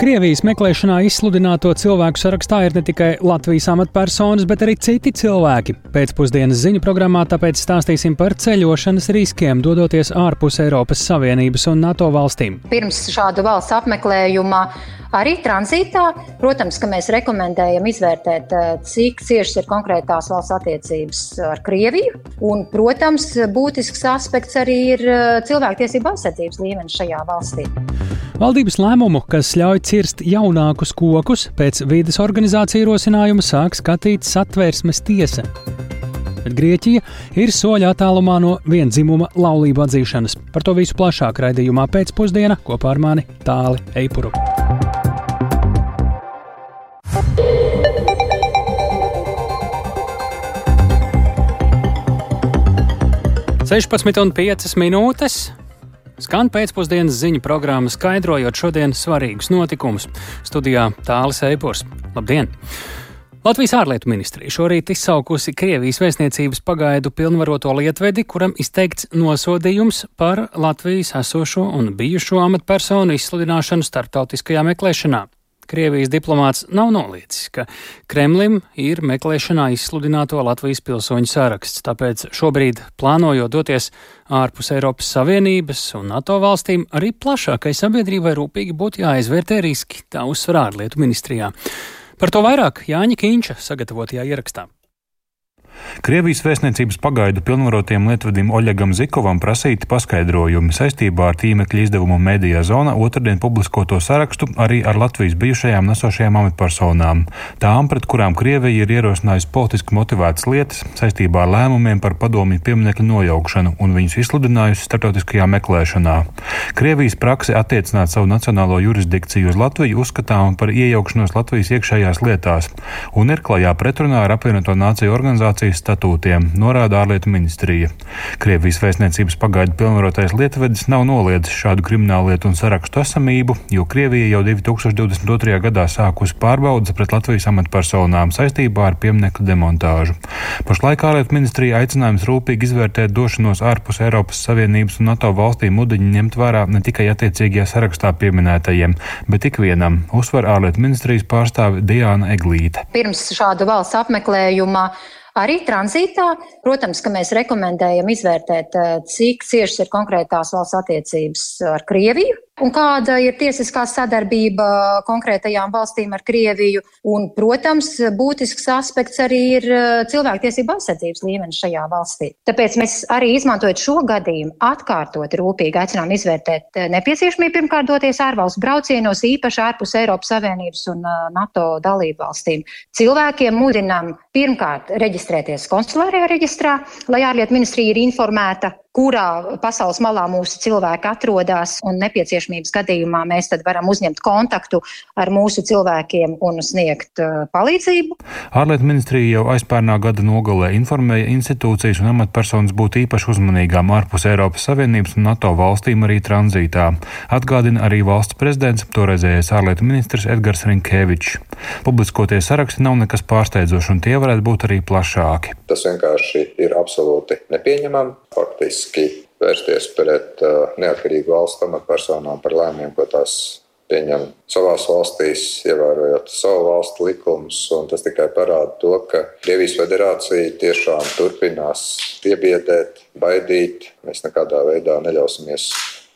Krievijas meklēšanā izsludināto cilvēku sarakstā ir ne tikai Latvijas amatpersonas, bet arī citi cilvēki. Pēcpusdienas ziņu programmā tāpēc stāstīsim par ceļošanas riskiem, dodoties ārpus Eiropas Savienības un NATO valstīm. Pirms šādu valsts apmeklējuma Arī tranzītā, protams, ka mēs rekomendējam izvērtēt, eh, cik ciešas ir konkrētās valsts attiecības ar Krieviju. Un, protams, būtisks aspekts arī ir eh, cilvēktiesība aizsardzības līmenis šajā valstī. Valdības lēmumu, kas ļauj cirst jaunākus kokus, pēc vides organizācija ierosinājuma sāk skatīt satvērsmes tiesa. Bet Grieķija ir soļa attālumā no vienzimuma laulību atzīšanas. Par to visu plašāk raidījumā pēcpusdienā kopā ar mani Tāli Eipuru. 16,5 minūtes. Skan pēcpusdienas ziņu programma, skaidrojot šodienas svarīgus notikumus. Studijā Tālis Eipors. Labdien! Latvijas ārlietu ministrija šorīt izsaukusi Krievijas vēstniecības pagaidu pilnvaroto lietvedi, kuram izteikts nosodījums par Latvijas esošo un bijušo amatpersonu izsludināšanu starptautiskajā meklēšanā. Krievijas diplomāts nav noliedzis, ka Kremlim ir meklēšanā izsludināto Latvijas pilsoņu saraksts, tāpēc šobrīd plānojot doties ārpus Eiropas Savienības un NATO valstīm, arī plašākai sabiedrībai rūpīgi būtu jāizvērtē riski, tā uzsver ārlietu ministrijā. Par to vairāk Jāņa Kīņša sagatavotajā ierakstā. Krievijas vēstniecības pagaidu pilnvarotiem lietvedim Oļegam Zikovam prasīti paskaidrojumi saistībā ar tīmekļa izdevumu Mēdījā zona otrdien publiskoto sarakstu arī ar Latvijas bijušajām nesošajām amatpersonām. Tām, pret kurām Krievija ir ierosinājusi politiski motivētas lietas saistībā ar lēmumiem par padomju pieminiektu nojaukšanu un viņus izsludinājusi starptautiskajā meklēšanā. Krievijas praksi attiecināt savu nacionālo jurisdikciju uz Latviju uzskatām par iejaukšanos Latvijas iekšējās lietās un ir klajā pretrunā ar apvienoto nāciju organizāciju Krievijas statūtiem, norāda ārlietu ministrija. Krievijas vēstniecības pagaidu pilnvarotais lietvedis nav noliedzis šādu krimināllietu un sarakstu esamību, jo Krievija jau 2022. gadā sākusi pārbaudas pret Latvijas amatpersonām saistībā ar pieminiektu demontāžu. Pašlaik ārlietu ministrija aicinājums rūpīgi izvērtēt došanos ārpus Eiropas Savienības un NATO valstīm mudiņu ņemt vērā ne tikai attiecīgajā sarakstā pieminētajiem, bet ikvienam, uzsver ārlietu ministrijas pārstāve Diana Eglīte. Pirms šāda valsts apmeklējuma Arī tranzītā, protams, ka mēs rekomendējam izvērtēt, eh, cik ciešas ir konkrētās valsts attiecības ar Krieviju, un kāda ir tiesiskā sadarbība konkrētajām valstīm ar Krieviju. Un, protams, būtisks aspekts arī ir eh, cilvēktiesība aizsardzības līmenis šajā valstī. Tāpēc mēs arī izmantojot šo gadījumu, atkārtot rūpīgi aicinām izvērtēt eh, nepieciešamību pirmkārt doties ārvalstu braucienos, īpaši ārpus Eiropas Savienības un eh, NATO dalību valstīm. Cilvēkiem mudinām pirmkārt reģistrēties konsulārajā reģistrā, lai ārlietu ministrija ir informēta kurā pasaules malā mūsu cilvēki atrodas, un nepieciešamības gadījumā mēs tad varam uzņemt kontaktu ar mūsu cilvēkiem un sniegt uh, palīdzību. Ārlietu ministrija jau aizpērnā gada nogalē informēja institūcijas un amatpersonas būt īpaši uzmanīgām ārpus Eiropas Savienības un NATO valstīm arī tranzītā. Atgādina arī valsts prezidents, toreizējais ārlietu ministrs Edgars Rinkēvičs. Publiskotie saraksti nav nekas pārsteidzošs, un tie varētu būt arī plašāki. Tas vienkārši ir absolūti nepieņemami. Faktiski faktiski vērsties pret uh, neatkarīgu valstu amatpersonām par lēmumiem, ko tās pieņem savās valstīs, ievērojot savu valstu likumus. Tas tikai parāda to, ka Krievijas federācija tiešām turpinās piebiedēt, baidīt. Mēs nekādā veidā neļausimies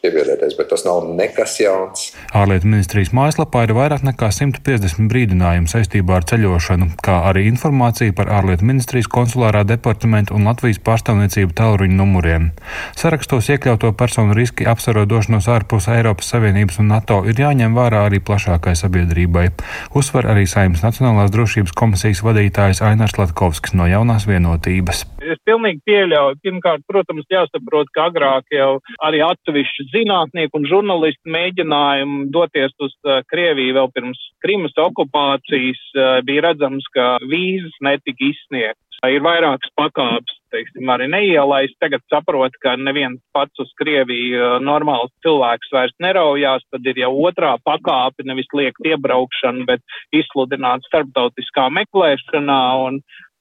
iebiedēties, bet tas nav nekas jauns. Ārlietu ministrijas mājaslapā ir vairāk nekā 150 brīdinājumu saistībā ar ceļošanu, kā arī informācija par ārlietu ministrijas konsulārā departamentu un Latvijas pārstāvniecību tālruņa numuriem. Sarakstos iekļauto personu riski apsverot došanos ārpus Eiropas Savienības un NATO ir jāņem vērā arī plašākai sabiedrībai. Uzsver arī Saimnes Nacionālās drošības komisijas vadītājs Ainārs Latkovskis no jaunās vienotības. Es pilnīgi pieļauju. Pirmkārt, protams, jāsaprot, ka agrāk jau arī atsevišķi zinātnieki un žurnālisti mēģinājumi doties uz uh, Krieviju vēl pirms Krimas okupācijas uh, bija redzams, ka vīzas netika izsniegtas. Ir vairākas pakāpes, teiksim, arī neielaists. Tagad saprot, ka neviens pats uz Krieviju uh, normāls cilvēks vairs neraujās, tad ir jau otrā pakāpe, nevis liekt iebraukšana, bet izsludināt starptautiskā meklēšanā. Un,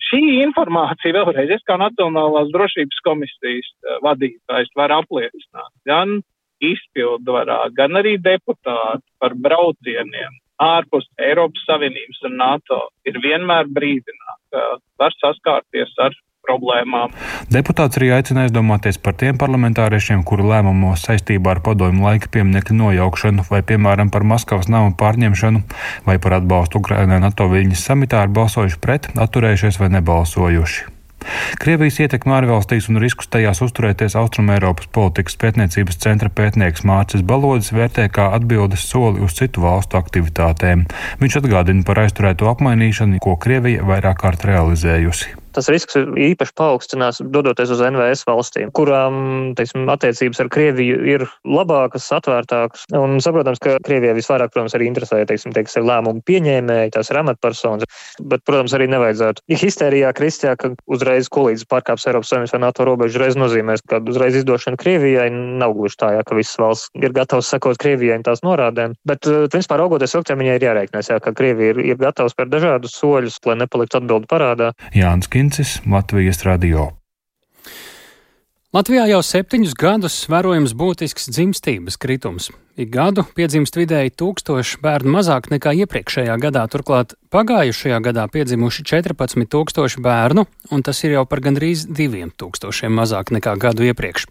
šī informācija vēlreiz es kā Nacionālās drošības komisijas vadītājs var apliecināt gan izpildvarā, gan arī deputāti par braucieniem ārpus Eiropas Savienības un NATO ir vienmēr brīdināti, ka var saskārties ar problēmām. Deputāts arī aicina aizdomāties par tiem parlamentāriešiem, kuru lēmumos saistībā ar padomu laika pieminekļu nojaukšanu, vai, piemēram, par Maskavas namu pārņemšanu, vai par atbalstu Ukrainai NATO viļņas samitā ir balsojuši pret, atturējušies vai nebalsojuši. Krievijas ietekme ārvalstīs un riskus tajās uzturēties Austrumēropas politikas pētniecības centra pētnieks Mārcis Balodis vērtē kā atbildes soli uz citu valstu aktivitātēm. Viņš atgādina par aizturēto apmainīšanu, ko Krievija vairāk kārt realizējusi tas risks īpaši paaugstinās, dodoties uz NVS valstīm, kurām, teiksim, attiecības ar Krieviju ir labākas, atvērtākas. Un saprotams, ka Krievijai visvairāk, protams, arī interesē, teiksim, teiksim, lēmumu pieņēmēji, tās ir amatpersonas, bet, protams, arī nevajadzētu. Ja histērijā kristijā, ka uzreiz kolīdz pārkāps Eiropas Savienības vai NATO robežu, uzreiz nozīmēs, ka uzreiz izdošana Krievijai nav gluži tā, jā, ka visas valsts ir gatavas sekot Krievijai un tās norādēm. Bet, eh, principā, raugoties ilgtermiņā, ir jārēķinās, jā, ka Krievija ir, ir gatava spērt dažādus soļus, lai nepaliktu atbildi parādā. Jānis Vincis, Latvijas radio. Latvijā jau septiņus gadus vērojams būtisks dzimstības kritums. Ik gadu piedzimst vidēji tūkstoši bērnu mazāk nekā iepriekšējā gadā, turklāt pagājušajā gadā piedzimuši 14 tūkstoši bērnu, un tas ir jau par gandrīz diviem tūkstošiem mazāk nekā gadu iepriekš.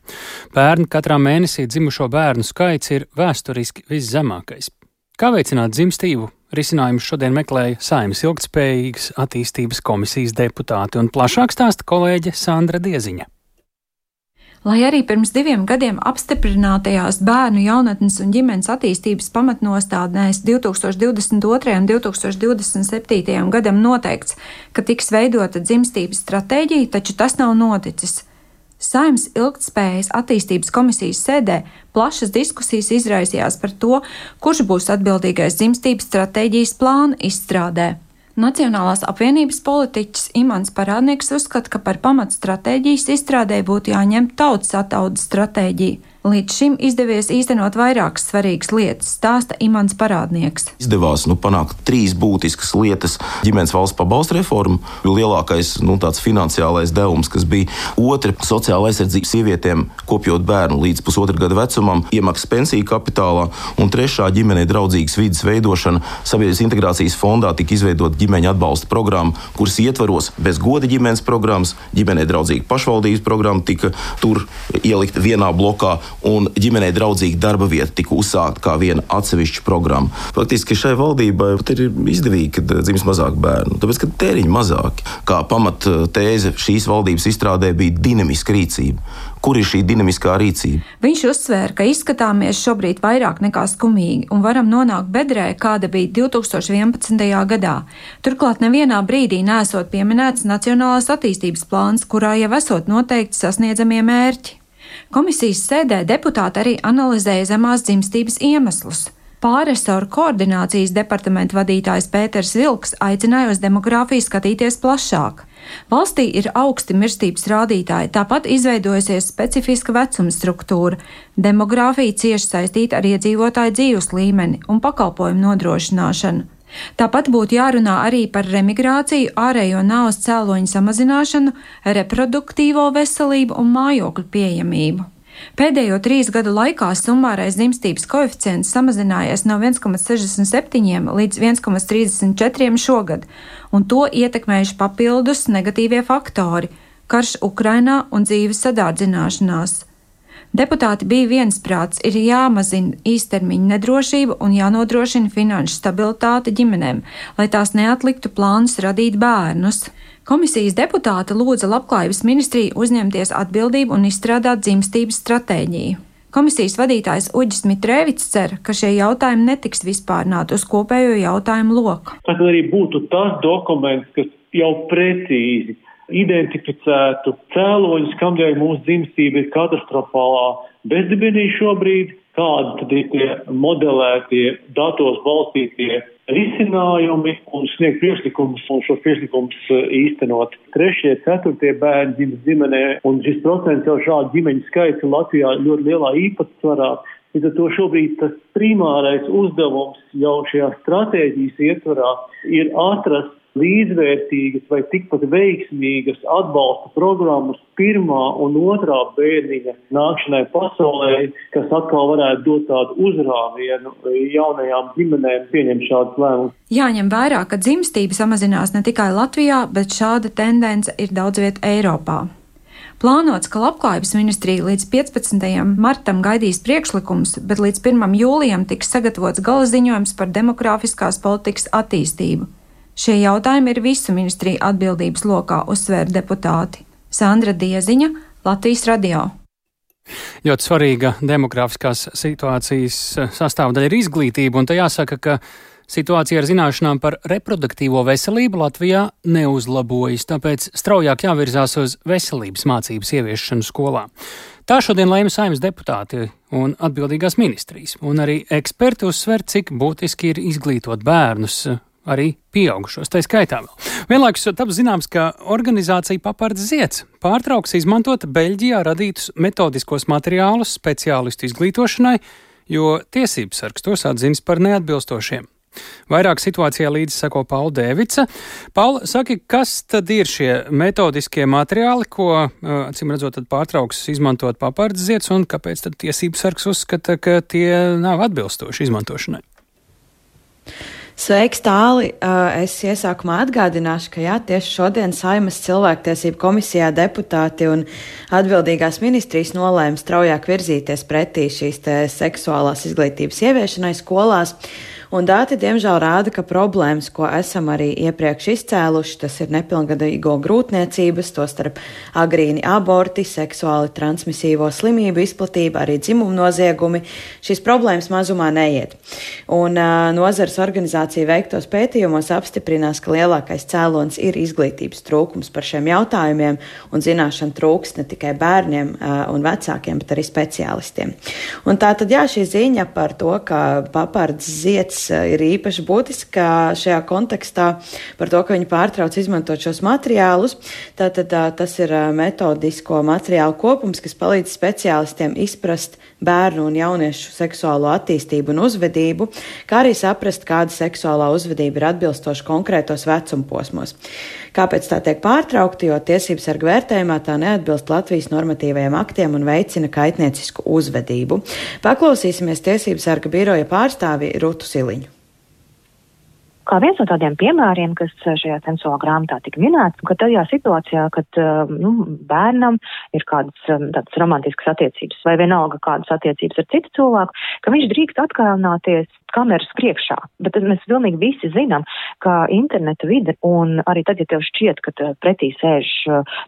Bērnu katrā mēnesī dzimušo bērnu skaits ir vēsturiski viszemākais. Kā veicināt dzimstību? Risinājumus šodien meklēja Saimnes ilgtspējīgas attīstības komisijas deputāti un plašāk stāsta kolēģe Sandra Dieziņa. Lai arī pirms diviem gadiem apstiprinātajās bērnu, jaunatnes un ģimenes attīstības pamatnostādnēs 2022. un 2027. gadam noteikts, ka tiks veidota dzimstības stratēģija, taču tas nav noticis. Saimnes ilgtspējas attīstības komisijas sēdē plašas diskusijas izraisījās par to, kurš būs atbildīgais dzimstības stratēģijas plāna izstrādē. Nacionālās apvienības politiķis Imants Parādnieks uzskata, ka par pamatstratēģijas izstrādē būtu jāņem tautas ataudas stratēģija Līdz šim izdevies īstenot vairākas svarīgas lietas, stāsta Imants Parādnieks. Izdevās nu, panākt trīs būtiskas lietas - ģimenes valsts pabalstu reformu, lielākais nu, finansiālais devums, kas bija otra - sociāla aizsardzība sievietēm, kopjot bērnu līdz pusotra gada vecumam, iemaksas pensiju kapitālā, un trešā - ģimenei draudzīgas vidas veidošana. Sabiedrības integrācijas fondā tika izveidota ģimeņa atbalsta programma, kuras ietvaros bez goda ģimenes programmas, ģimenei draudzīga pašvaldības programma tika tur ielikta vienā blokā un ģimenei draudzīga darba vieta tika uzsākta kā viena atsevišķa programma. Faktiski šai valdībai ir izdevīgi, kad dzims mazāk bērnu, tāpēc, ka tēriņi mazāki. Kā pamattēze šīs valdības izstrādē bija dinamiska rīcība. Kur ir šī dinamiskā rīcība? Viņš uzsvēra, ka izskatāmies šobrīd vairāk nekā skumīgi un varam nonākt bedrē, kāda bija 2011. gadā. Turklāt nevienā brīdī nesot pieminēts Nacionālās attīstības plāns, kurā jau esot noteikti sasniedzamie mērķi. Komisijas sēdē deputāti arī analizēja zemās dzimstības iemeslus. Pāresoru koordinācijas departamenta vadītājs Pēters Vilks aicināja uz demogrāfiju skatīties plašāk. Valstī ir augsti mirstības rādītāji, tāpat izveidojusies specifiska vecuma struktūra. Demogrāfija cieši saistīta ar iedzīvotāju dzīves līmeni un pakalpojumu nodrošināšanu. Tāpat būtu jārunā arī par remigrāciju, ārējo naudas cēloņu samazināšanu, reproduktīvo veselību un mājokļu pieejamību. Pēdējo trīs gadu laikā summārais dzimstības koeficients samazinājies no 1,67 līdz 1,34 šogad, un to ietekmējuši papildus negatīvie faktori - karš Ukrainā un dzīves sadārdzināšanās. Deputāti bija viensprāts, ir jāmazina īstermiņa nedrošība un jānodrošina finanšu stabilitāte ģimenēm, lai tās neatliktu plānus radīt bērnus. Komisijas deputāte lūdza Labklājības ministriju uzņemties atbildību un izstrādāt dzimstības stratēģiju. Komisijas vadītājs Uģis Mitrēvits cer, ka šie jautājumi netiks vispārnāti uz kopējo jautājumu loku. Tas arī būtu tas dokuments, kas jau precīzi identificētu cēloņus, kamdēļ mūsu dzimstība ir katastrofālā bezdibenī šobrīd, kādi tad ir tie modelētie datos balstītie risinājumi un sniegt priekšlikumus un šo priekšlikumus eh, īstenot. Trešie, ceturtie bērni dzimis ģimenē un šis procents jau šādu ģimeņu skaits Latvijā ļoti lielā īpatsvarā. Līdz ar to šobrīd tas primārais uzdevums jau šajā stratēģijas ietvarā ir atrast līdzvērtīgas vai tikpat veiksmīgas atbalsta programmas pirmā un otrā bērniņa nākšanai pasaulē, kas atkal varētu dot tādu uzrāvienu jaunajām ģimenēm pieņemt šādus lēmumus. Jāņem vērā, ka dzimstība samazinās ne tikai Latvijā, bet šāda tendence ir daudz viet Eiropā. Plānots, ka labklājības ministrija līdz 15. martam gaidīs priekšlikums, bet līdz 1. jūlijam tiks sagatavots gala ziņojums par demografiskās politikas attīstību. Šie jautājumi ir visu ministriju atbildības lokā, uzsvēra deputāti. Sandra Dieziņa, Latvijas radio. Ļoti svarīga demografiskās situācijas sastāvdaļa ir izglītība, un te jāsaka, ka situācija ar zināšanām par reproduktīvo veselību Latvijā neuzlabojas, tāpēc straujāk jāvirzās uz veselības mācības ieviešanu skolā. Tā šodien lēma saimnes deputāti un atbildīgās ministrijas, un arī eksperti uzsver, cik būtiski ir izglītot bērnus arī pieaugušos, tā skaitā vēl. Vienlaikus taps zināms, ka organizācija Papards Zieds pārtrauks izmantot Beļģijā radītus metodiskos materiālus speciālistu izglītošanai, jo tiesības sargs tos atzīst par neatbilstošiem. Vairāk situācijā līdzi sako Paula Dēvica. Paula, saki, kas tad ir šie metodiskie materiāli, ko, acīm redzot, pārtrauks izmantot papards zieds, un kāpēc tad tiesības sargs uzskata, ka tie nav atbilstoši izmantošanai? Sveiks, tāli! Es iesākumā atgādināšu, ka jā, tieši šodien Saimas cilvēktiesību komisijā deputāti un atbildīgās ministrijas nolēma straujāk virzīties pretī šīs seksuālās izglītības ieviešanai skolās. Un dati, diemžēl, rāda, ka problēmas, ko esam arī iepriekš izcēluši, tas ir nepilngadīgo grūtniecības, tostarp agrīni aborti, seksuāli transmisīvo slimību izplatība, arī dzimumu noziegumi, šīs problēmas mazumā neiet. Un uh, nozars organizācija veiktos pētījumos apstiprinās, ka lielākais cēlons ir izglītības trūkums par šiem jautājumiem un zināšana trūks ne tikai bērniem uh, un vecākiem, bet arī speciālistiem. Un tā tad jā, šī ziņa par to, ka papards ziets Eh, ir īpaši būtiska šajā kontekstā par to, ka viņi pārtrauc izmantot šos materiālus. Tātad eh, tas ir eh, metodisko materiālu kopums, kas palīdz speciālistiem izprast bērnu un jauniešu seksuālo attīstību un uzvedību, kā arī saprast, kāda seksuālā uzvedība ir atbilstoša konkrētos vecumposmos. Kāpēc tā tiek pārtraukta? Jo tiesības sarga vērtējumā tā neatbilst Latvijas normatīvajiem aktiem un veicina kaitniecisku uzvedību. Paklausīsimies tiesības sarga biroja pārstāvi Rutu Siliņu. Kā viens no tādiem piemēriem, kas šajā sensuālā grāmatā tika minēts, ka tajā situācijā, kad nu, bērnam ir kādas tādas romantiskas attiecības vai vienalga kādas attiecības ar citu cilvēku, ka viņš drīkst atkārnāties kameras priekšā. Bet mēs pilnīgi visi zinām, ka interneta vide un arī tad, ja tev šķiet, ka pretī sēž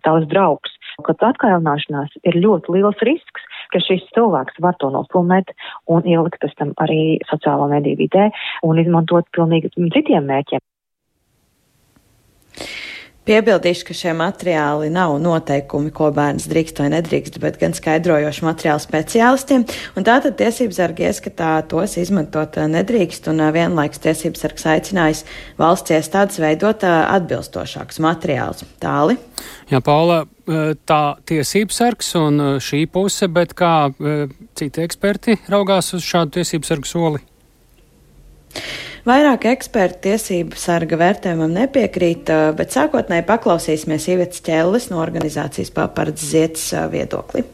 tavs draugs, ka atkārnāšanās ir ļoti liels risks, ka šis cilvēks var to nofilmēt un ielikt pēc tam arī sociālo mediju vidē un izmantot pilnīgi citiem mērķiem. Piebildīšu, ka šie materiāli nav noteikumi, ko bērns drīkst vai nedrīkst, bet gan skaidrojoši materiāli speciālistiem, tātad tiesības sargi ieskatā tos izmantot uh, nedrīkst, un uh, vienlaiks tiesības sargs aicinājis valsts iestādes veidot uh, atbilstošākus materiālus. Tāli. Jā, Paula, tā tiesības sargs un šī puse, bet kā citi eksperti raugās uz šādu tiesības sargu soli? Vairāk eksperti tiesību sarga vērtējumam nepiekrīt, bet sākotnēji paklausīsimies Ivets Ķellis no organizācijas papards Ziets viedokli.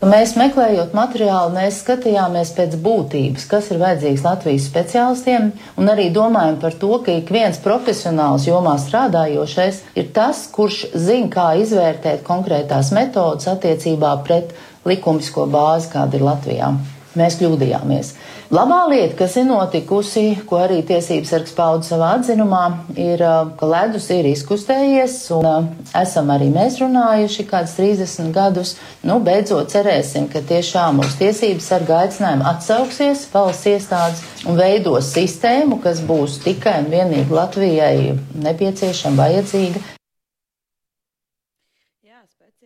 Mēs meklējot materiālu, mēs skatījāmies pēc būtības, kas ir vajadzīgs Latvijas speciālistiem, un arī domājam par to, ka ik viens profesionāls jomā strādājošais ir tas, kurš zina, kā izvērtēt konkrētās metodas attiecībā pret likumisko bāzi, kāda ir Latvijā. Mēs kļūdījāmies. Labā lieta, kas ir notikusi, ko arī tiesības sargs pauda savā atzinumā, ir, ka ledus ir izkustējies un esam arī mēs runājuši kādus 30 gadus. Nu, beidzot cerēsim, ka tiešām mūsu tiesības sarga aicinājumi atsauksies valsts iestādes un veidos sistēmu, kas būs tikai un vienīgi Latvijai nepieciešama, vajadzīga.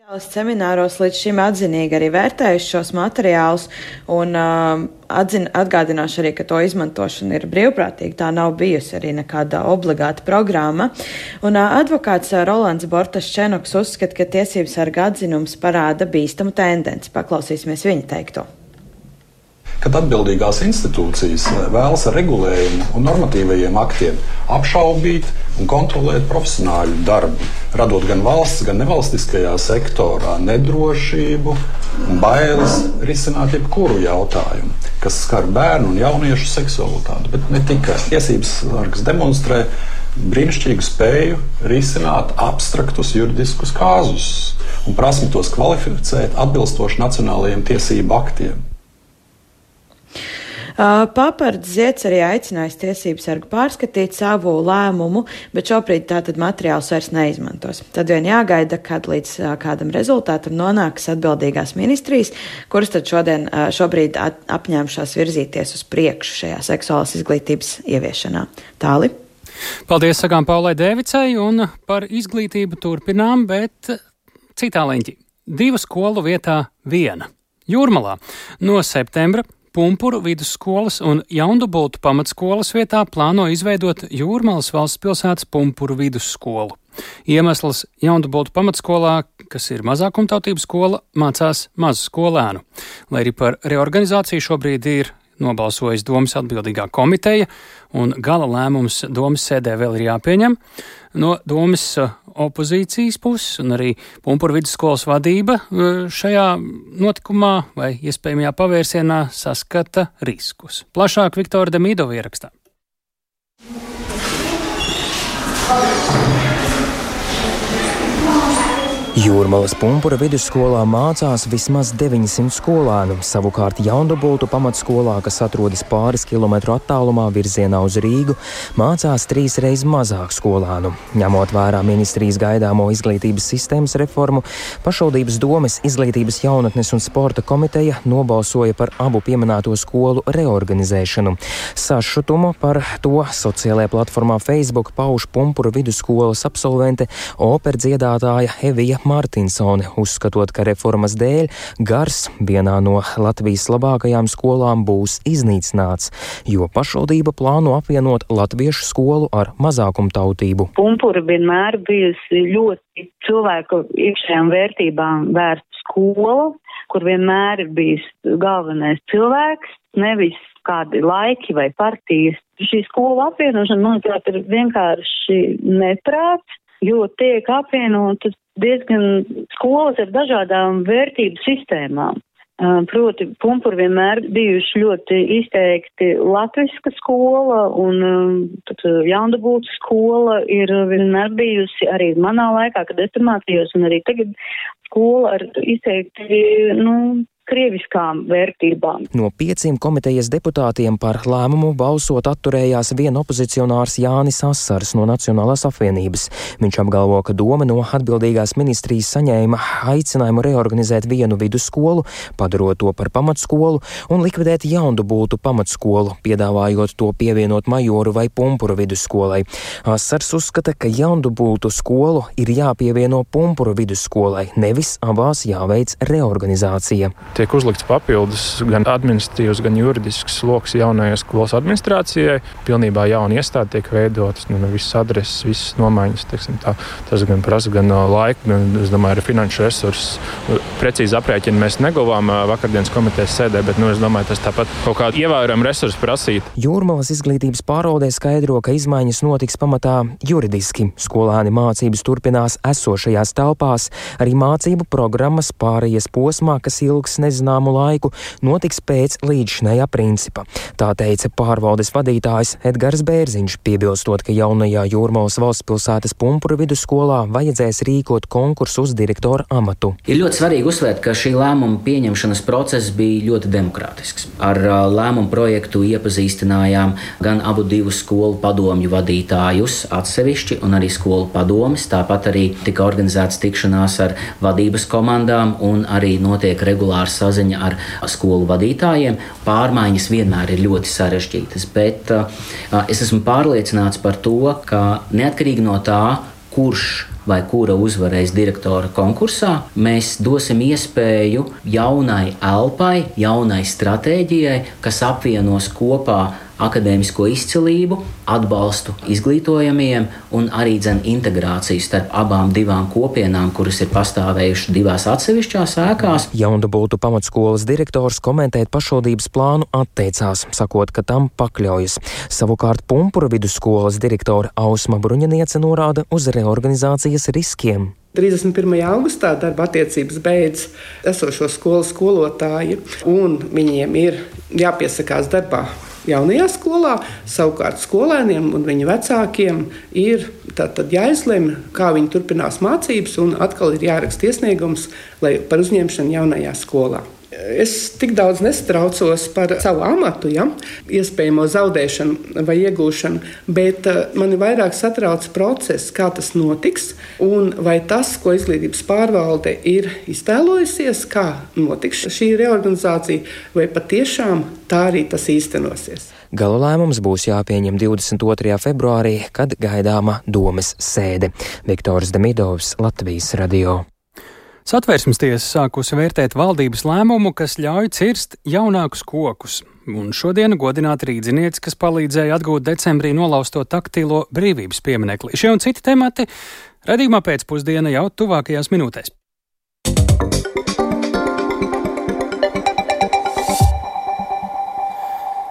Semināros līdz šim atzinīgi arī vērtējuši šos materiālus, un uh, atzin, atgādināšu arī, ka to izmantošana ir brīvprātīga. Tā nav bijusi arī nekāda obligāta programma. Un uh, advokāts uh, Rolands Bortas Čenoks uzskata, ka tiesības sarga atzinums parāda bīstamu tendenci. Paklausīsimies viņa teikto. Kad atbildīgās institūcijas eh, vēlas ar regulējumu un normatīvajiem aktiem apšaubīt un kontrolēt profesionāļu darbu, radot gan valsts, gan nevalstiskajā sektorā nedrošību un bailes risināt jebkuru jautājumu, kas skar bērnu un jauniešu seksualitāti. Bet ne tikai tiesības sargs demonstrē brīnišķīgu spēju risināt abstraktus juridiskus kāzus un prasmi tos kvalificēt atbilstoši nacionālajiem tiesību aktiem. Papards Ziets arī aicinājis tiesību sargu pārskatīt savu lēmumu, bet šobrīd tātad materiāls vairs neizmantos. Tad vien jāgaida, kad līdz kādam rezultātam nonāks atbildīgās ministrijas, kuras tad šodien, šobrīd apņēmušās virzīties uz priekšu šajā seksuālās izglītības ieviešanā. Tāli. Paldies, sakām Paulai Dēvicai, un par izglītību turpinām, bet citā leņķī. Divu skolu vietā viena. Jūrmalā no septembra Pumpuru vidusskolas un Jaundubultu pamatskolas vietā plāno izveidot Jūrmalas valsts pilsētas Pumpuru vidusskolu. Iemesls Jaundubultu pamatskolā, kas ir mazākumtautību skola, mācās mazu skolēnu. Lai arī par reorganizāciju šobrīd ir nobalsojas domas atbildīgā komiteja, un gala lēmums domas sēdē vēl ir jāpieņem. No domas opozīcijas puses un arī Pumpura vidusskolas vadība e, šajā notikumā vai iespējamajā pavērsienā saskata riskus. Plašāk Viktora Demidova ierakstā. Jūrmalas pumpura vidusskolā mācās vismaz 900 skolēnu. Savukārt Jaundubultu pamatskolā, kas atrodas pāris kilometru attālumā virzienā uz Rīgu, mācās trīs reizes mazāk skolēnu. Ņemot vērā ministrijas gaidāmo izglītības sistēmas reformu, pašvaldības domes izglītības jaunatnes un sporta komiteja nobalsoja par abu pieminēto skolu reorganizēšanu. Sašutumu par to sociālajā platformā Facebook pauž pumpura vidusskolas absolvente operdziedātāja Evija Mārtiņsone, uzskatot, ka reformas dēļ gars vienā no Latvijas labākajām skolām būs iznīcināts, jo pašvaldība plāno apvienot latviešu skolu ar mazākumtautību. Pumpura vienmēr bijusi ļoti cilvēku iekšējām vērtībām vērsta skola, kur vienmēr ir bijis galvenais cilvēks, nevis kādi laiki vai partijas. Šī skola apvienošana, manuprāt, ir vienkārši neprāts, jo tiek apvienotas diezgan skolas ar dažādām vērtību sistēmām. Proti, pumpuri vienmēr bijuši ļoti izteikti latviska skola, un jaundabūta skola ir vienmēr bijusi arī manā laikā, kad es tur mācījos, un arī tagad skola ar izteikti, nu, krieviskām vērtībām. No pieciem komitejas deputātiem par lēmumu balsot atturējās vien opozicionārs Jānis Asars no Nacionālās apvienības. Viņš apgalvo, ka doma no atbildīgās ministrijas saņēma aicinājumu reorganizēt vienu vidusskolu, padarot to par pamatskolu un likvidēt jaundubultu pamatskolu, piedāvājot to pievienot majoru vai pumpuru vidusskolai. Asars uzskata, ka jaundubultu skolu ir jāpievieno pumpuru vidusskolai, nevis abās jāveic reorganizācija tiek uzlikts papildus gan administratīvs, gan juridisks sloks jaunajai skolas administrācijai. Pilnībā jauna iestāde tiek veidotas, nu, visas adreses, visas nomaiņas. Tā, tas gan prasa gan laiku, gan, domāju, arī finanšu resursus. Precīzi aprēķinu mēs neguvām vakardienas komitejas sēdē, bet nu, es domāju, tas tāpat kaut kādu ievērojamu resursu prasīt. Jūrmalas izglītības pārvaldē skaidro, ka izmaiņas notiks pamatā juridiski. Skolēni mācības turpinās esošajās telpās, arī mācību programmas pārējies posmā, kas ilgs nezināmu laiku, notiks pēc līdzšinējā principa. Tā teica pārvaldes vadītājs Edgars Bērziņš, piebilstot, ka jaunajā Jūrmālas valsts pilsētas pumpuru vidusskolā vajadzēs rīkot konkursu uz direktora amatu. Ir ļoti svarīgi uzsvērt, ka šī lēmuma pieņemšanas process bija ļoti demokrātisks. Ar lēmumu projektu iepazīstinājām gan abu divu skolu padomju vadītājus atsevišķi un arī skolu padomis. Tāpat arī tika organizēts tikšanās ar vadības komandām un arī notiek regulārs saziņa ar skolu vadītājiem. Pārmaiņas vienmēr ir ļoti sarežģītas, bet uh, es esmu pārliecināts par to, ka neatkarīgi no tā, kurš vai kura uzvarēs direktora konkursā, mēs dosim iespēju jaunai elpai, jaunai stratēģijai, kas apvienos kopā akadēmisko izcilību, atbalstu izglītojamiem un arī dzen integrāciju starp abām divām kopienām, kuras ir pastāvējušas divās atsevišķās ēkās. Jaundabūtu pamatskolas direktors komentēt pašvaldības plānu atteicās, sakot, ka tam pakļaujas. Savukārt Pumpura vidusskolas direktore Ausma Bruņaniece norāda uz reorganizācijas riskiem. 31. augustā darba attiecības beidz esošo skolu skolotāji, un viņiem ir jāpiesakās darbā jaunajā skolā. Savukārt skolēniem un viņu vecākiem ir jāizlemj, kā viņi turpinās mācības, un atkal ir jāraksta iesniegums par uzņemšanu jaunajā skolā. Es tik daudz nestraucos par savu amatu, ja, iespējamo zaudēšanu vai iegūšanu, bet uh, mani vairāk satrauc process, kā tas notiks, un vai tas, ko izglītības pārvalde ir iztēlojusies, kā notiks šī reorganizācija, vai patiešām tā arī tas īstenosies. Gala lēmums būs jāpieņem 22. februārī, kad gaidāma domes sēde. Viktors Demidovs, Latvijas radio. Satvērsmes tiesa sākusi vērtēt valdības lēmumu, kas ļauj cirst jaunākus kokus. Un šodien godināt rīdzinieci, kas palīdzēja atgūt decembrī nolausto taktilo brīvības pieminekli. Šie un citi temati redzījumā pēcpusdiena jau tuvākajās minūtēs.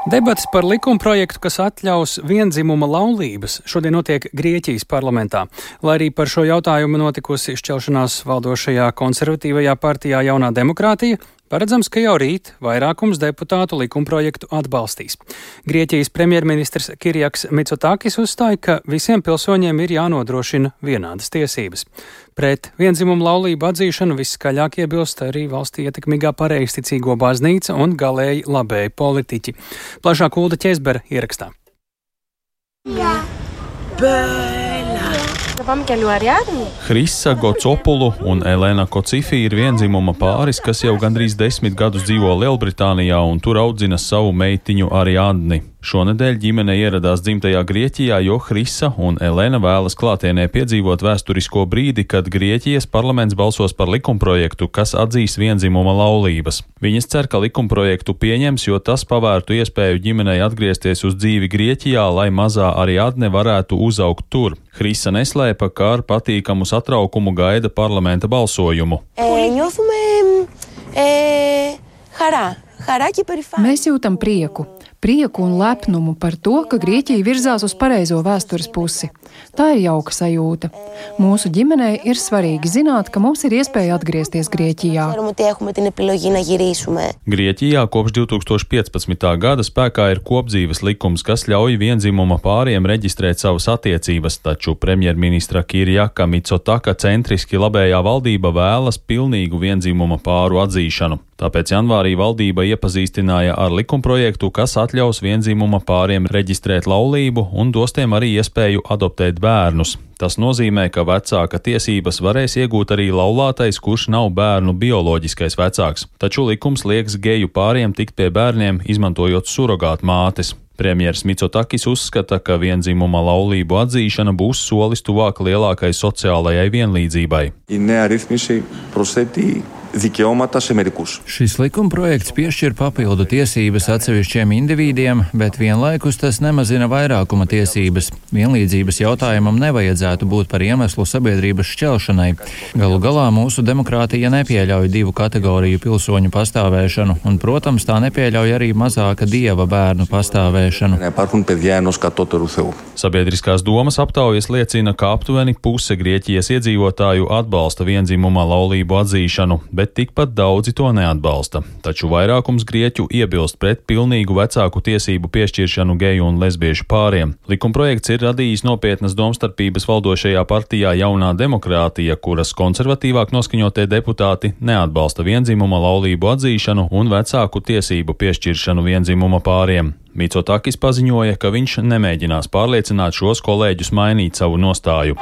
Debats par likumprojektu, kas atļaus vienzimuma laulības, šodien notiek Grieķijas parlamentā. Lai arī par šo jautājumu notikusi izšķelšanās valdošajā konservatīvajā partijā Jaunā demokrātija, Paredzams, ka jau rīt vairākums deputātu likumprojektu atbalstīs. Grieķijas premjerministrs Kirjaks Mitsotakis uzstāja, ka visiem pilsoņiem ir jānodrošina vienādas tiesības. Pret vienzimumu laulību atzīšanu viskaļāk iebilst arī valstī ietekmīgā pareizticīgo baznīca un galēji labēji politiķi. Plašāk Ulda Ķezbera ierakstā. Jā. Bet... Hrisa Gocopulu un Elēna Kocifi ir vienzimuma pāris, kas jau gandrīz desmit gadus dzīvo Lielbritānijā un tur audzina savu meitiņu Ariadni. Šonadēļ ģimene ieradās dzimtajā Grieķijā, jo Hrisa un Elena vēlas klātienē piedzīvot vēsturisko brīdi, kad Grieķijas parlaments balsos par likumprojektu, kas atzīs vienzimuma laulības. Viņas cer, ka likumprojektu pieņems, jo tas pavērtu iespēju ģimenei atgriezties uz dzīvi Grieķijā, lai mazā Ariadne varētu uzaugt tur. Hrisa neslēpa, ka ar patīkamu satraukumu gaida parlamenta balsojumu. E, e. Mēs jūtam prieku prieku un lepnumu par to, ka Grieķija virzās uz pareizo vēstures pusi. Tā ir jauka sajūta. Mūsu ģimenei ir svarīgi zināt, ka mums ir iespēja atgriezties Grieķijā. Grieķijā kopš 2015. gada spēkā ir kopdzīves likums, kas ļauj vienzimuma pāriem reģistrēt savas attiecības, taču premjerministra Kirjaka Mitsotaka centriski labējā valdība vēlas pilnīgu vienzimuma pāru atzīšanu. Tāpēc janvārī valdība iepazīstināja ar likumprojektu, kas atļaus vienzimuma pāriem reģistrēt laulību un dos tiem arī iespēju adoptēt bērnus. Tas nozīmē, ka vecāka tiesības varēs iegūt arī laulātais, kurš nav bērnu bioloģiskais vecāks, taču likums liekas geju pāriem tikt pie bērniem, izmantojot surrogātu mātes. Premjeras Micotakis uzskata, ka vienzimuma laulību atzīšana būs solis tuvāk lielākai sociālajai vienlīdzībai. Šis likumprojekts piešķir papildu tiesības atsevišķiem indivīdiem, bet vienlaikus tas nemazina vairākuma tiesības. Vienlīdzības jautājumam nevajadzētu būt par iemeslu sabiedrības šķelšanai. Galu galā mūsu demokrātija nepieļauj divu kategoriju pilsoņu pastāvēšanu, un, protams, tā nepieļauj arī mazāka dieva bērnu pastāvēšanu. Sabiedriskās domas aptaujas liecina, ka aptuveni puse Grieķijas iedzīvotāju atbalsta vienzimuma laulību atzīšanu, bet tikpat daudzi to neatbalsta. Taču vairākums grieķu iebilst pret pilnīgu vecāku tiesību piešķiršanu geju un lesbiešu pāriem. Likumprojekts ir radījis nopietnas domstarpības valdošajā partijā Jaunā demokrātija, kuras konservatīvāk noskaņotie deputāti neatbalsta vienzimuma laulību atzīšanu un vecāku tiesību piešķiršanu vienzimuma pāriem. Mitsotakis paziņoja, ka viņš nemēģinās pārliecināt šos kolēģus mainīt savu nostāju.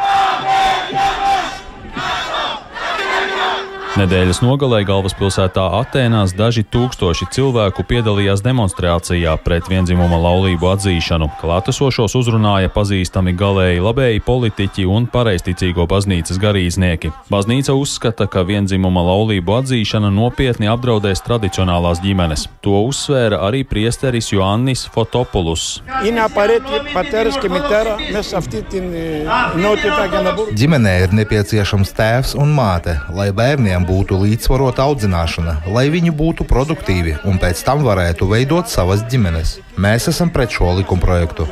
Nedēļas nogalē galvaspilsētā Atēnās daži tūkstoši cilvēku piedalījās demonstrācijā pret vienzimuma laulību atzīšanu. Klātesošos uzrunāja pazīstami galēji labēji politiķi un pareizticīgo baznīcas garīdznieki. Baznīca uzskata, ka vienzimuma laulību atzīšana nopietni apdraudēs tradicionālās ģimenes. To uzsvēra arī priesteris Joannis Fotopulus. Ģimenē ir nepieciešams tēvs un māte, lai bērniem bērniem būtu līdzsvarota audzināšana, lai viņi būtu produktīvi un pēc tam varētu veidot savas ģimenes. Mēs esam pret šo likumprojektu.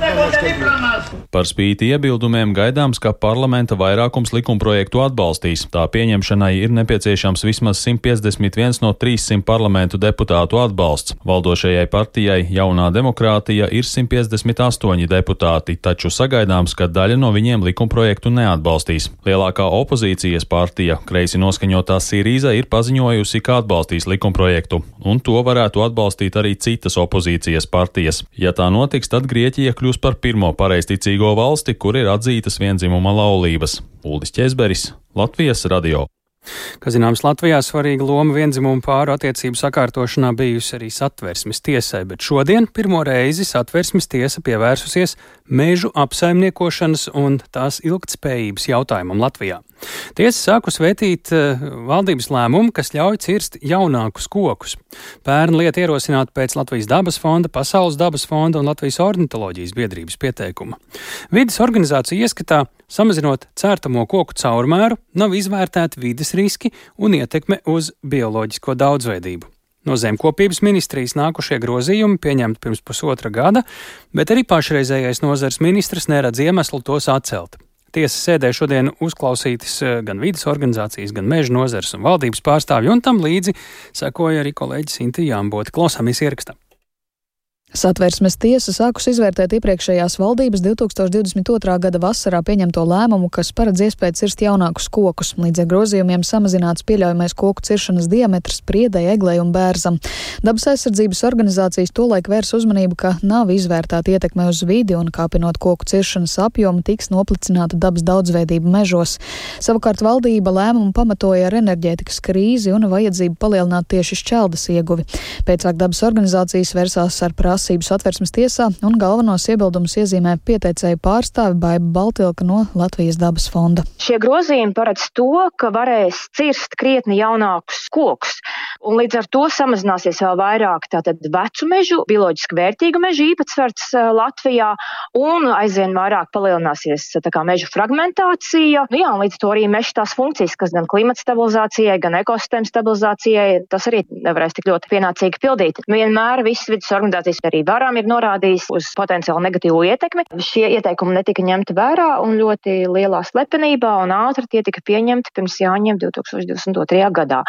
Par spīti iebildumiem gaidāms, ka parlamenta vairākums likumprojektu atbalstīs. Tā pieņemšanai ir nepieciešams vismaz 151 no 300 parlamentu deputātu atbalsts. Valdošajai partijai Jaunā demokrātija ir 158 deputāti, taču sagaidāms, ka daļa no viņiem likumprojektu neatbalstīs. Lielākā opozīcijas partija, kreisi noskaņotā Sīrīza, ir paziņojusi, ka atbalstīs likumprojektu, un to varētu atbalstīt arī citas opozīcijas partijas. Ja tā notiks, tad Grieķija kļūs par pirmo pareizticīgo valsti, kur ir atzītas vienzimuma laulības. Uldis Česberis, Latvijas radio. Kā zināms, Latvijā svarīga loma vienzimumu pāru attiecību sakārtošanā bijusi arī satversmes tiesai, bet šodien pirmo reizi satversmes tiesa pievērsusies mežu apsaimniekošanas un tās ilgtspējības jautājumam Latvijā. Tiesa sākus vētīt uh, valdības lēmumu, kas ļauj cirst jaunākus kokus. Pērn lieta ierosināta pēc Latvijas dabas fonda, Pasaules dabas fonda un Latvijas ornitoloģijas biedrības pieteikuma. Vides organizācija ieskatā, samazinot cērtamo koku caurmēru, nav izvērtēti vides riski un ietekme uz bioloģisko daudzveidību. No zemkopības ministrijas nākušie grozījumi pieņemti pirms pusotra gada, bet arī pašreizējais nozars ministrs neredz iemeslu tos atcelt. Tiesas sēdē šodien uzklausītas eh, gan vidas organizācijas, gan meža nozars un valdības pārstāvji, un tam līdzi sekoja arī kolēģis Inti Jāmboti. Klausāmies ierakstā. Satversmes tiesa sākus izvērtēt iepriekšējās valdības 2022. gada vasarā pieņemto lēmumu, kas paredz iespēju cirst jaunākus kokus. Līdz ar grozījumiem samazināts pieļaujamais koku ciršanas diametrs priedai, eglei un bērzam. Dabas aizsardzības organizācijas tolaik vērs uzmanību, ka nav izvērtēta ietekme uz vidi un kāpinot koku ciršanas apjomu tiks noplicināta dabas daudzveidība mežos. Savukārt valdība lēmumu pamatoja ar enerģētikas krīzi un vajadzību palielināt tieši šķeldas ieguvi. Pēcāk dabas organizācijas vērsās ar prasību prasību satversmes tiesā, un galvenos iebildumus iezīmē pieteicēju pārstāvi Baiba Baltilka no Latvijas dabas fonda. Šie grozījumi paredz to, ka varēs cirst krietni jaunākus kokus, un līdz ar to samazināsies vēl vairāk tātad vecu mežu, bioloģiski vērtīgu mežu īpatsvars Latvijā, un aizvien vairāk palielināsies kā, mežu fragmentācija. Nu, jā, līdz to arī meža tās funkcijas, kas gan klimata stabilizācijai, gan ekosistēmu stabilizācijai, tas arī nevarēs tik ļoti pienācīgi pildīt. Vienmēr visas vidas organizācijas arī varam ir norādījis uz potenciāli negatīvu ietekmi. Šie ieteikumi netika ņemti vērā un ļoti lielā slepenībā un ātri tie tika pieņemti pirms jāņem 2022. gadā.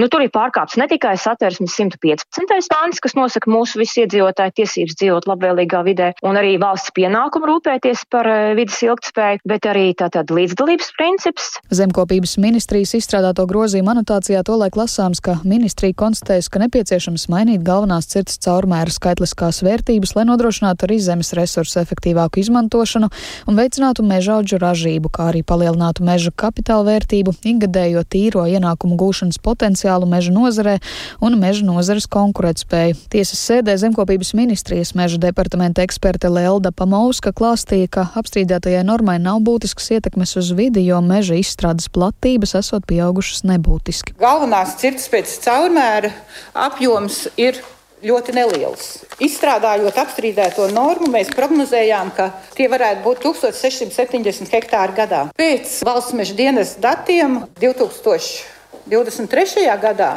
Nu, tur ir pārkāpts ne tikai satversmes 115. pāns, kas nosaka mūsu visu iedzīvotāju tiesības dzīvot labvēlīgā vidē, un arī valsts pienākumu rūpēties par eh, vidas ilgtspēju, bet arī tātad līdzdalības princips. Zemkopības ministrijas izstrādāto grozījumu anotācijā tolaik lasāms, ka ministrija konstatējas, ka nepieciešams mainīt galvenās cirtas caurmēra skaitliskā bioloģiskās vērtības, lai nodrošinātu arī zemes resursu efektīvāku izmantošanu un veicinātu mežaudžu ražību, kā arī palielinātu meža kapitāla vērtību, ikgadējo tīro ienākumu gūšanas potenciālu meža nozarē un meža nozares konkurētspēju. Tiesas sēdē zemkopības ministrijas meža departamenta eksperte Lelda Pamauska klāstīja, ka apstrīdētajai normai nav būtisks ietekmes uz vidi, jo meža izstrādes platības esot pieaugušas nebūtiski. Galvenās cirtas pēc caurmēra apjoms ir ļoti neliels. Izstrādājot apstrīdēto normu, mēs prognozējām, ka tie varētu būt 1670 hektāri gadā. Pēc valsts meža dienas datiem 2023. gadā,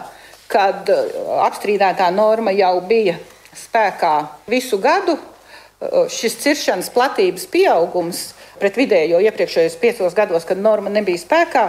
kad uh, apstrīdētā norma jau bija spēkā visu gadu, uh, šis ciršanas platības pieaugums pret vidējo iepriekšējos piecos gados, kad norma nebija spēkā,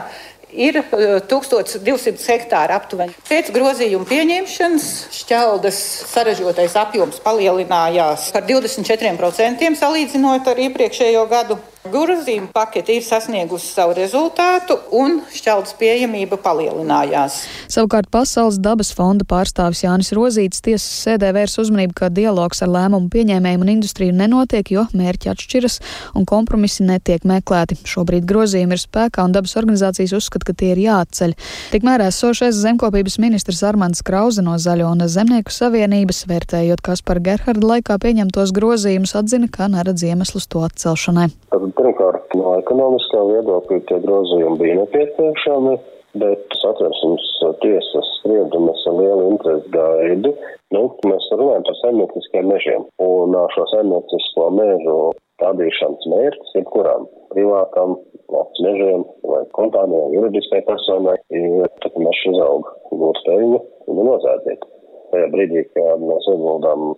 ir 1200 eh, hektāri aptuveni. Pēc grozījuma pieņemšanas šķeldas saražotais apjoms palielinājās par 24% salīdzinot ar iepriekšējo gadu. Grozījuma pakete ir sasniegusi savu rezultātu un šķeldas pieejamība palielinājās. Savukārt Pasaules dabas fonda pārstāvis Jānis Rozīts tiesas sēdē vērs uzmanību, ka dialogs ar lēmumu pieņēmējiem un industriju nenotiek, jo mērķi atšķiras un kompromisi netiek meklēti. Šobrīd grozījumi ir spēkā un dabas organizācijas uzskata, ka tie ir jāatceļ. Tikmēr esošais zemkopības ministrs Armands Krauze no Zaļo un Zemnieku savienības, vērtējot Kaspar Gerharda laikā pieņemtos grozījumus, atzina, ka neredz iemeslus to atcelšanai. Pirmkārt, no ekonomiskā viedokļa tie grozījumi bija nepieciešami bet satversmes tiesas spriedumus ar lielu interesi gaidu. Nu, mēs runājam par saimnieciskiem mežiem, un šo saimniecisko mežu stādīšanas mērķis jebkuram privātam valsts mežiem vai kompānijai, juridiskai personai ir, tad mežs izaug gūt peļņu un nozādzīt. Tajā brīdī, kad mēs ieguldām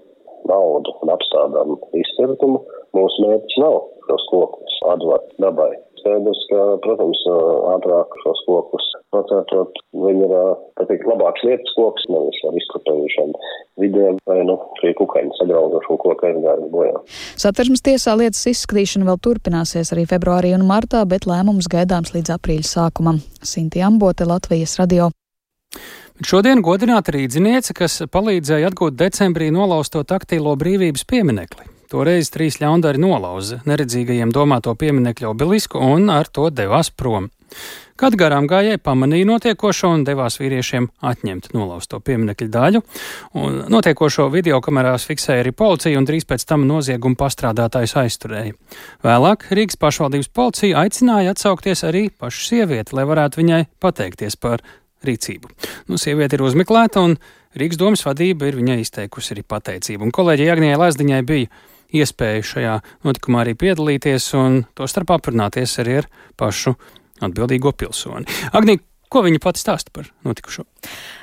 naudu un apstādām izcirtumu, mūsu mērķis nav šos kokus atvērt dabai. Skaidrs, ka, protams, ātrāk šos kokus nocērtot, viņi ir, tā teikt, labāks vietas koks, nevis ar izkopējušiem vidiem vai, nu, šī kukaņa sagrauzošu un koka aizgājas bojā. Satversmes tiesā lietas izskatīšana vēl turpināsies arī februārī un martā, bet lēmums gaidāms līdz aprīļa sākumam. Sinti Ambote, Latvijas radio. Šodien godināta rīdziniece, kas palīdzēja atgūt decembrī nolausto taktīlo brīvības pieminekli. Toreiz trīs ļaundari nolauza neredzīgajiem domāto pieminekļu obelisku un ar to devās prom. Kad garām gājēji pamanīja notiekošo un devās vīriešiem atņemt nolausto pieminekļu daļu, un notiekošo video kamerās fiksēja arī policija un drīz pēc tam nozieguma pastrādātājs aizturēja. Vēlāk Rīgas pašvaldības policija aicināja atsaukties arī pašu sievieti, lai varētu viņai pateikties par rīcību. Nu, sieviete ir uzmeklēta un Rīgas domas vadība ir viņai izteikusi arī pateicību. Un kolēģi Agnijai Lazdiņai bija iespēju šajā notikumā arī piedalīties un to starp aprunāties arī ar pašu atbildīgo pilsoni. Agnī, ko viņa pati stāsta par notikušo?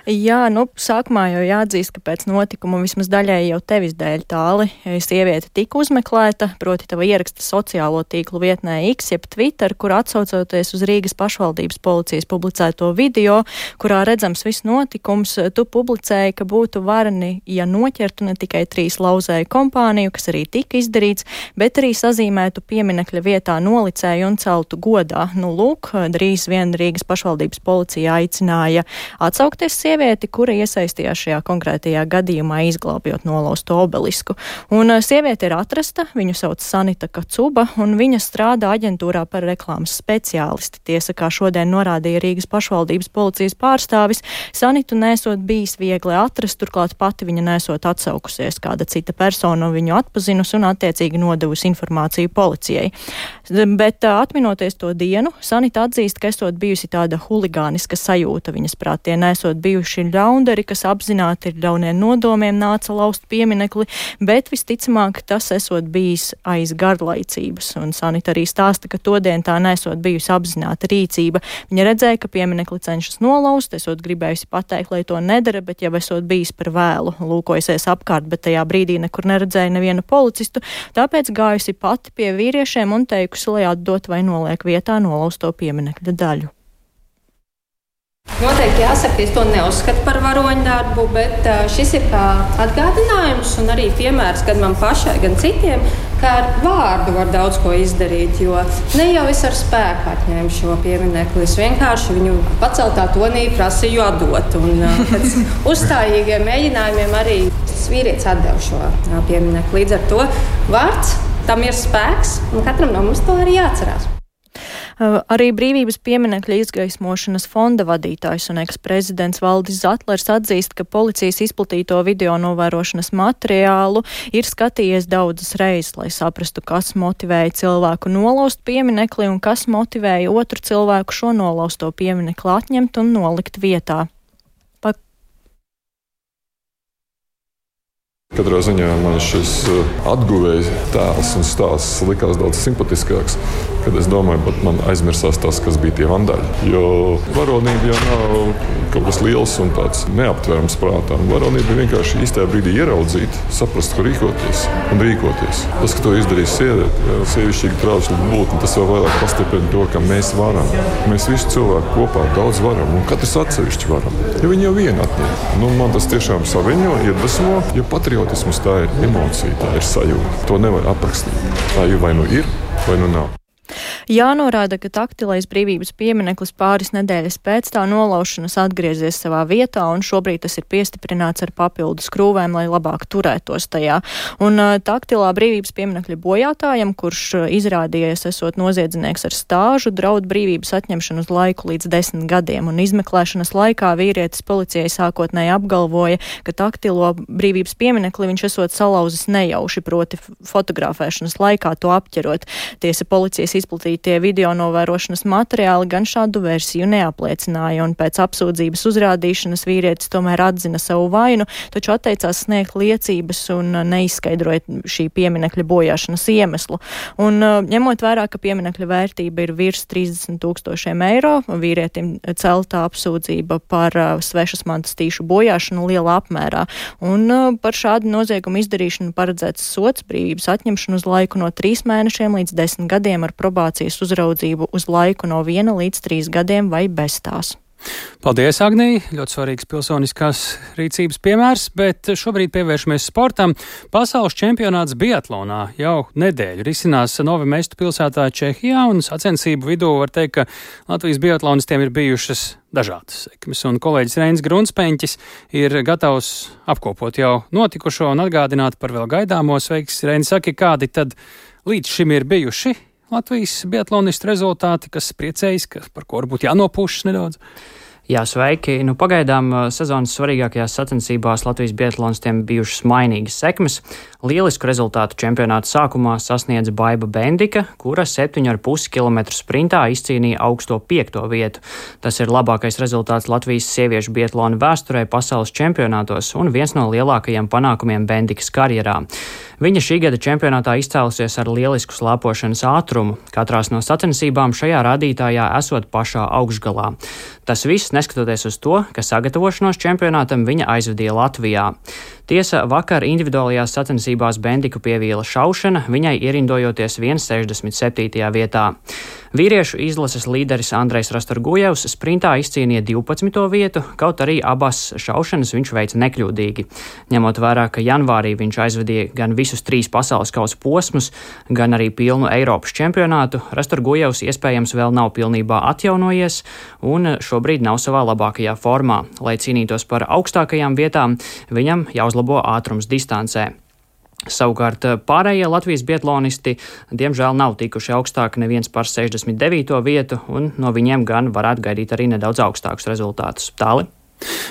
Jā, nu, sākumā jau jāatzīst, ka pēc notikuma vismaz daļēji jau tevis dēļ tāli sieviete tika uzmeklēta, proti tava ieraksta sociālo tīklu vietnē X, jeb Twitter, kur atsaucoties uz Rīgas pašvaldības policijas publicēto video, kurā redzams viss notikums, tu publicēji, ka būtu varani, ja noķertu ne tikai trīs lauzēju kompāniju, kas arī tika izdarīts, bet arī sazīmētu pieminekļa vietā nolicēju un celtu godā. Nu, lūk, drīz vien Rīgas pašvaldības policija aicināja atsaukties sievieti sievieti, kura iesaistījās šajā konkrētajā gadījumā, izglābjot nolaustu obelisku. Un eh, sieviete ir atrasta, viņu sauc Sanita Kacuba, un viņa strādā aģentūrā par reklāmas speciālisti. Tiesa, kā šodien norādīja Rīgas pašvaldības policijas pārstāvis, Sanitu nesot bijis viegli atrast, turklāt pati viņa nesot atsaukusies, kāda cita persona viņu atpazinusi un attiecīgi nodevusi informāciju policijai. Bet eh, atminoties to dienu, Sanita atzīst, ka esot bijusi tāda huligāniska sajūta viņas prāt, tie nesot bijuši ļaundari, kas apzināti ir ļauniem nodomiem nāca laust pieminekli, bet visticamāk tas esot bijis aiz garlaicības. Un Sanita arī stāsta, ka todien tā nesot bijusi apzināta rīcība. Viņa redzēja, ka pieminekli cenšas nolaust, esot gribējusi pateikt, lai to nedara, bet jau esot bijis par vēlu, lūkojusies apkārt, bet tajā brīdī nekur neredzēja nevienu policistu, tāpēc gājusi pati pie vīriešiem un teikusi, lai atdot vai noliek vietā nolausto pieminekļa daļu. Noteikti jāsaka, es to neuzskatu par varoņu darbu, bet šis ir kā atgādinājums un arī piemērs gan man pašai, gan citiem, ka ar vārdu var daudz ko izdarīt. Jo ne jau es ar spēku atņēmu šo pieminiektu, es vienkārši viņu paceltā tonī prasīju atdot. Un pēc uzstājīgiem mēģinājumiem arī vīrietis atdeva šo pieminiektu. Līdz ar to vārds tam ir spēks, un katram no mums to arī jāatcerās. Arī brīvības pieminekļa izgaismošanas fonda vadītājs un eksprezidents Valdis Zatlers atzīst, ka policijas izplatīto video novērošanas materiālu ir skatījies daudzas reizes, lai saprastu, kas motivēja cilvēku nolaust pieminekli un kas motivēja otru cilvēku šo nolausto pieminekli atņemt un nolikt vietā. Katrā ziņā man šis uh, atguvējs tēls un stāsts likās daudz simpātiskāks kad es domāju, pat man aizmirsās tas, kas bija tie vandaļi. Jo varonība jau nav kaut kas liels un tāds neaptverams prātām. Varonība ir vienkārši īstajā brīdī ieraudzīt, saprast, kur rīkoties un rīkoties. Tas, ka to izdarīs sieviete, sievišķīga trauksme būtne, tas vēl vairāk pastiprina to, ka mēs varam. Mēs visi cilvēki kopā daudz varam un katrs atsevišķi varam. Jo viņi jau vienu atņem. Nu, man tas tiešām saviņo, iedvesmo, jo patriotisms tā ir emocija, tā ir sajūta. To nevar aprakstīt. Tā jau vai nu ir, vai nu nav. Jānorāda, ka taktilais brīvības piemineklis pāris nedēļas pēc tā nolaušanas atgriezies savā vietā, un šobrīd tas ir piestiprināts ar papildus krūvēm, lai labāk turētos tajā. Un uh, taktilā brīvības pieminekļa bojātājam, kurš uh, izrādījies esot noziedznieks ar stāžu, draud brīvības atņemšanu uz laiku līdz desmit gadiem, un izmeklēšanas laikā vīrietis policijai sākotnēji apgalvoja, ka taktilo brīvības pieminekli viņš esot salauzis nejauši, proti fotografēšanas laikā to apķerot. Tiesa policijas izplatītie video novērošanas materiāli gan šādu versiju neapliecināja, un pēc apsūdzības uzrādīšanas vīrietis tomēr atzina savu vainu, taču atteicās sniegt liecības un neizskaidroja šī pieminekļa bojāšanas iemeslu. Un, ņemot vērā, ka pieminekļa vērtība ir virs 30 tūkstošiem eiro, vīrietim celtā apsūdzība par svešas mantas tīšu bojāšanu lielā apmērā. Un par šādu noziegumu izdarīšanu paredzēts sots brīvības atņemšanu uz laiku no trīs mēnešiem līdz desmit gadiem ar probācijas uzraudzību uz laiku no viena līdz trīs gadiem vai bez tās. Paldies, Agnija! Ļoti svarīgs pilsoniskās rīcības piemērs, bet šobrīd pievēršamies sportam. Pasaules čempionāts Biatlonā jau nedēļu risinās Novi Mestu pilsētā Čehijā, un sacensību vidū var teikt, ka Latvijas biatlonistiem ir bijušas dažādas sekmes, un kolēģis Reins Grunspeņķis ir gatavs apkopot jau notikušo un atgādināt par vēl gaidāmo. Sveiks, Reins, saki, kādi tad līdz šim ir bijuši Latvijas biatlonistu rezultāti, kas priecējas, ka par ko varbūt jānopūšas nedaudz? Jā, sveiki. Nu, pagaidām sezonas svarīgākajās sacensībās Latvijas biatlonistiem bijušas mainīgas sekmes. Lielisku rezultātu čempionāta sākumā sasniedza Baiva Bendika, kura 7,5 km sprintā izcīnīja augsto piekto vietu. Tas ir labākais rezultāts Latvijas sieviešu biatlona vēsturē pasaules čempionātos un viens no lielākajiem panākumiem Bendikas karjerā. Viņa šī gada čempionātā izcēlusies ar lielisku slēpošanas ātrumu, katrās no sacensībām šajā rādītājā esot pašā augšgalā. Tas viss neskatoties uz to, ka sagatavošanos čempionātam viņa aizvadīja Latvijā. Tiesa, vakar individuālajās sacensībās Bendiku pievīla šaušana, viņai ierindojoties 167. vietā. Vīriešu izlases līderis Andrejs Rastorgujevs sprintā izcīnīja 12. vietu, kaut arī abas šaušanas viņš veica nekļūdīgi. Ņemot vērā, ka janvārī viņš aizvadīja gan visus trīs pasaules kausa posmus, gan arī pilnu Eiropas čempionātu, Rastorgujevs iespējams vēl nav pilnībā atjaunojies un šobrīd nav savā labākajā formā. Lai cīnītos par augstākajām vietām, viņam jāuzlabo ātrums distancē. Savukārt eh, pārējie Latvijas bietlonisti diemžēl nav tikuši augstāk neviens par 69. vietu, un no viņiem gan varētu gaidīt arī nedaudz augstākus rezultātus. Tāli.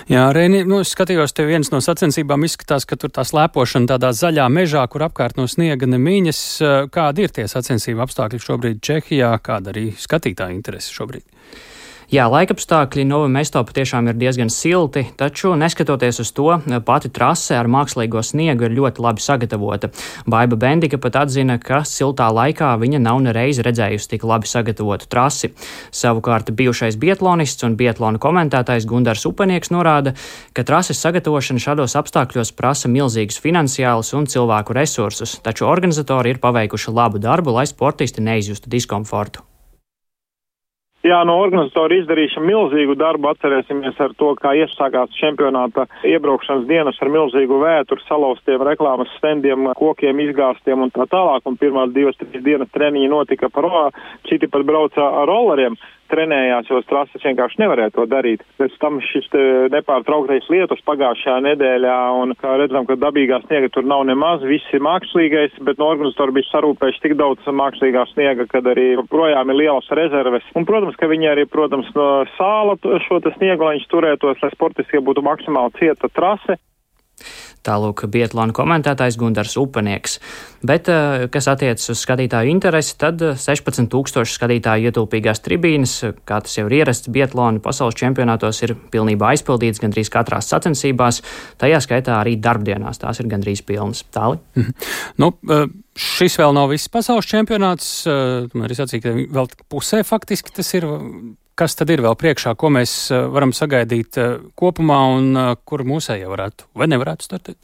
Jā, Reini, nu, es skatījos, te viens no sacensībām izskatās, ka tur tā slēpošana tādā zaļā mežā, kur apkārt no sniega nemiņas. Eh, kādi ir tie sacensību apstākļi šobrīd Čehijā, kāda arī skatītāja interese šobrīd? Jā, laikapstākļi Nova Mesto patiešām ir diezgan silti, taču neskatoties uz to, pati trase ar mākslīgo sniegu ir ļoti labi sagatavota. Baiba Bendika pat atzina, ka siltā laikā viņa nav nereiz redzējusi tik labi sagatavotu trasi. Savukārt bijušais bietlonists un bietlona komentētājs Gundars Upenieks norāda, ka trases sagatavošana šādos apstākļos prasa milzīgus finansiālus un cilvēku resursus, taču organizatori ir paveikuši labu darbu, lai sportisti neizjustu diskomfortu. Jā, no organizatora izdarīšana milzīgu darbu. Atcerēsimies ar to, kā iesākās čempionāta iebraukšanas dienas ar milzīgu vētru, salauztiem reklāmas stendiem, kokiem izgāstiem un tā tālāk. Un pirmās divas, trīs dienas treniņi notika par roā, citi pat brauca ar rolleriem trenējās, jo trases vienkārši nevarēja to darīt. Pēc tam šis nepārtrauktais lietus pagājušajā nedēļā, un kā redzam, ka dabīgā sniega tur nav nemaz, viss ir mākslīgais, bet no organizatori bija sarūpējuši tik daudz mākslīgā sniega, kad arī projām ir lielas rezerves. Un, protams, ka viņi arī, protams, no sāla šo sniegu, lai viņš turētos, lai sportiski būtu maksimāli cieta trase. Tālūk, Bietlāna komentētājs Gundars Upenieks. Bet, eh, kas attiecas uz skatītāju interesi, tad 16,000 eh, skatītāju ietilpīgās tribīnes, kā tas jau ir ierasts Bietlāna pasaules čempionātos, ir pilnībā aizpildīts gandrīz katrās sacensībās, tajā skaitā arī darbdienās. Tās ir gandrīz pilnas. Tāli. Mhm. Nu, eh, šis vēl nav viss pasaules čempionāts. Tomēr es sacīju, ka vēl pusē faktiski tas ir Kas tad ir vēl priekšā, ko mēs eh, varam sagaidīt eh, kopumā un eh, kur mūsējie varētu vai nevarētu startēt?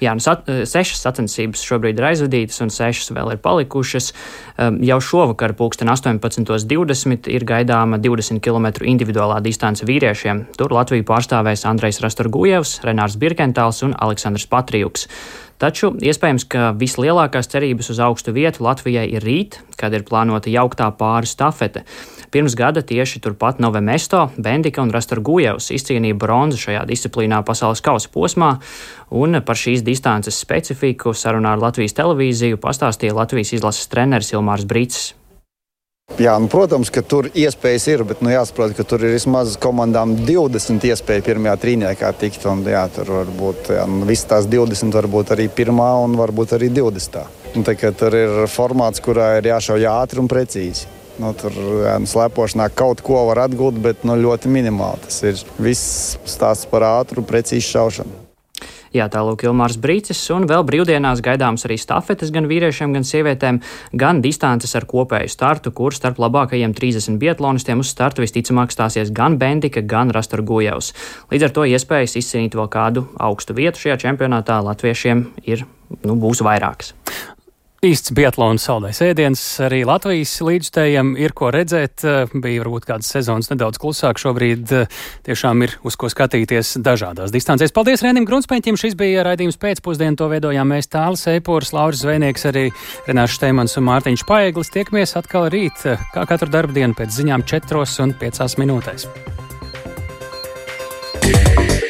Jā, nu, sat, sešas sacensības šobrīd ir aizvadītas, un sešas vēl ir palikušas. Jau šovakar, pulksten 18.20, ir gaidāma 20 km individuālā distance vīriešiem. Tur Latviju pārstāvēs Andrejs Rastorgujevs, Renārs Birkentāls un Aleksandrs Patrijuks. Taču iespējams, ka vislielākās cerības uz augstu vietu Latvijai ir rīt, kad ir plānota jauktā pāri stafete. Pirms gada tieši turpat Novemesto, Bendika un Rastorgujevs izcīnīja bronzu šajā disciplīnā pasaules kausa posmā, un par šīs distances specifiku sarunā ar Latvijas televīziju pastāstīja Latvijas izlases treneris Ilmārs Brīcis. Jā, nu, protams, ka tur iespējas ir, bet nu, jāsaprot, ka tur ir vismaz komandām 20 iespēju pirmajā trīniekā tikt. Un, jā, tur var būt nu, visas tās 20, varbūt arī pirmā un varbūt arī 20. Un, tā, tur ir formāts, kurā ir jāšauj ātri un precīzi. Nu, tur jā, nu, slēpošanā kaut ko var atgūt, bet nu, ļoti minimāli. Tas ir viss stāsts par ātru, precīzu šaušanu. Jā, tālāk Ilmārs Brīcis, un vēl brīvdienās gaidāms arī stafetes gan vīriešiem, gan sievietēm, gan distances ar kopēju startu, kur starp labākajiem 30 biatlonistiem uz startu visticamāk stāsies gan Bendika, gan Rastorgujevs. Līdz ar to iespējas izcīnīt vēl kādu augstu vietu šajā čempionātā latviešiem ir, nu, būs vairākas. Īsts Biatlons saldais ēdiens arī Latvijas līdzstējiem ir ko redzēt. Bija varbūt kādas sezonas nedaudz klusāk. Šobrīd tiešām ir uz ko skatīties dažādās distancēs. Paldies Renim Grunspēņķim. Šis bija raidījums pēcpusdienu. To veidojām mēs tāls Eipors, Lauris Zvejnieks, arī Renāšs Steimans un Mārtiņš Paeglis. Tiekamies atkal rīt, kā katru darbu dienu pēc ziņām 4 un 5 minūtēs. Yeah.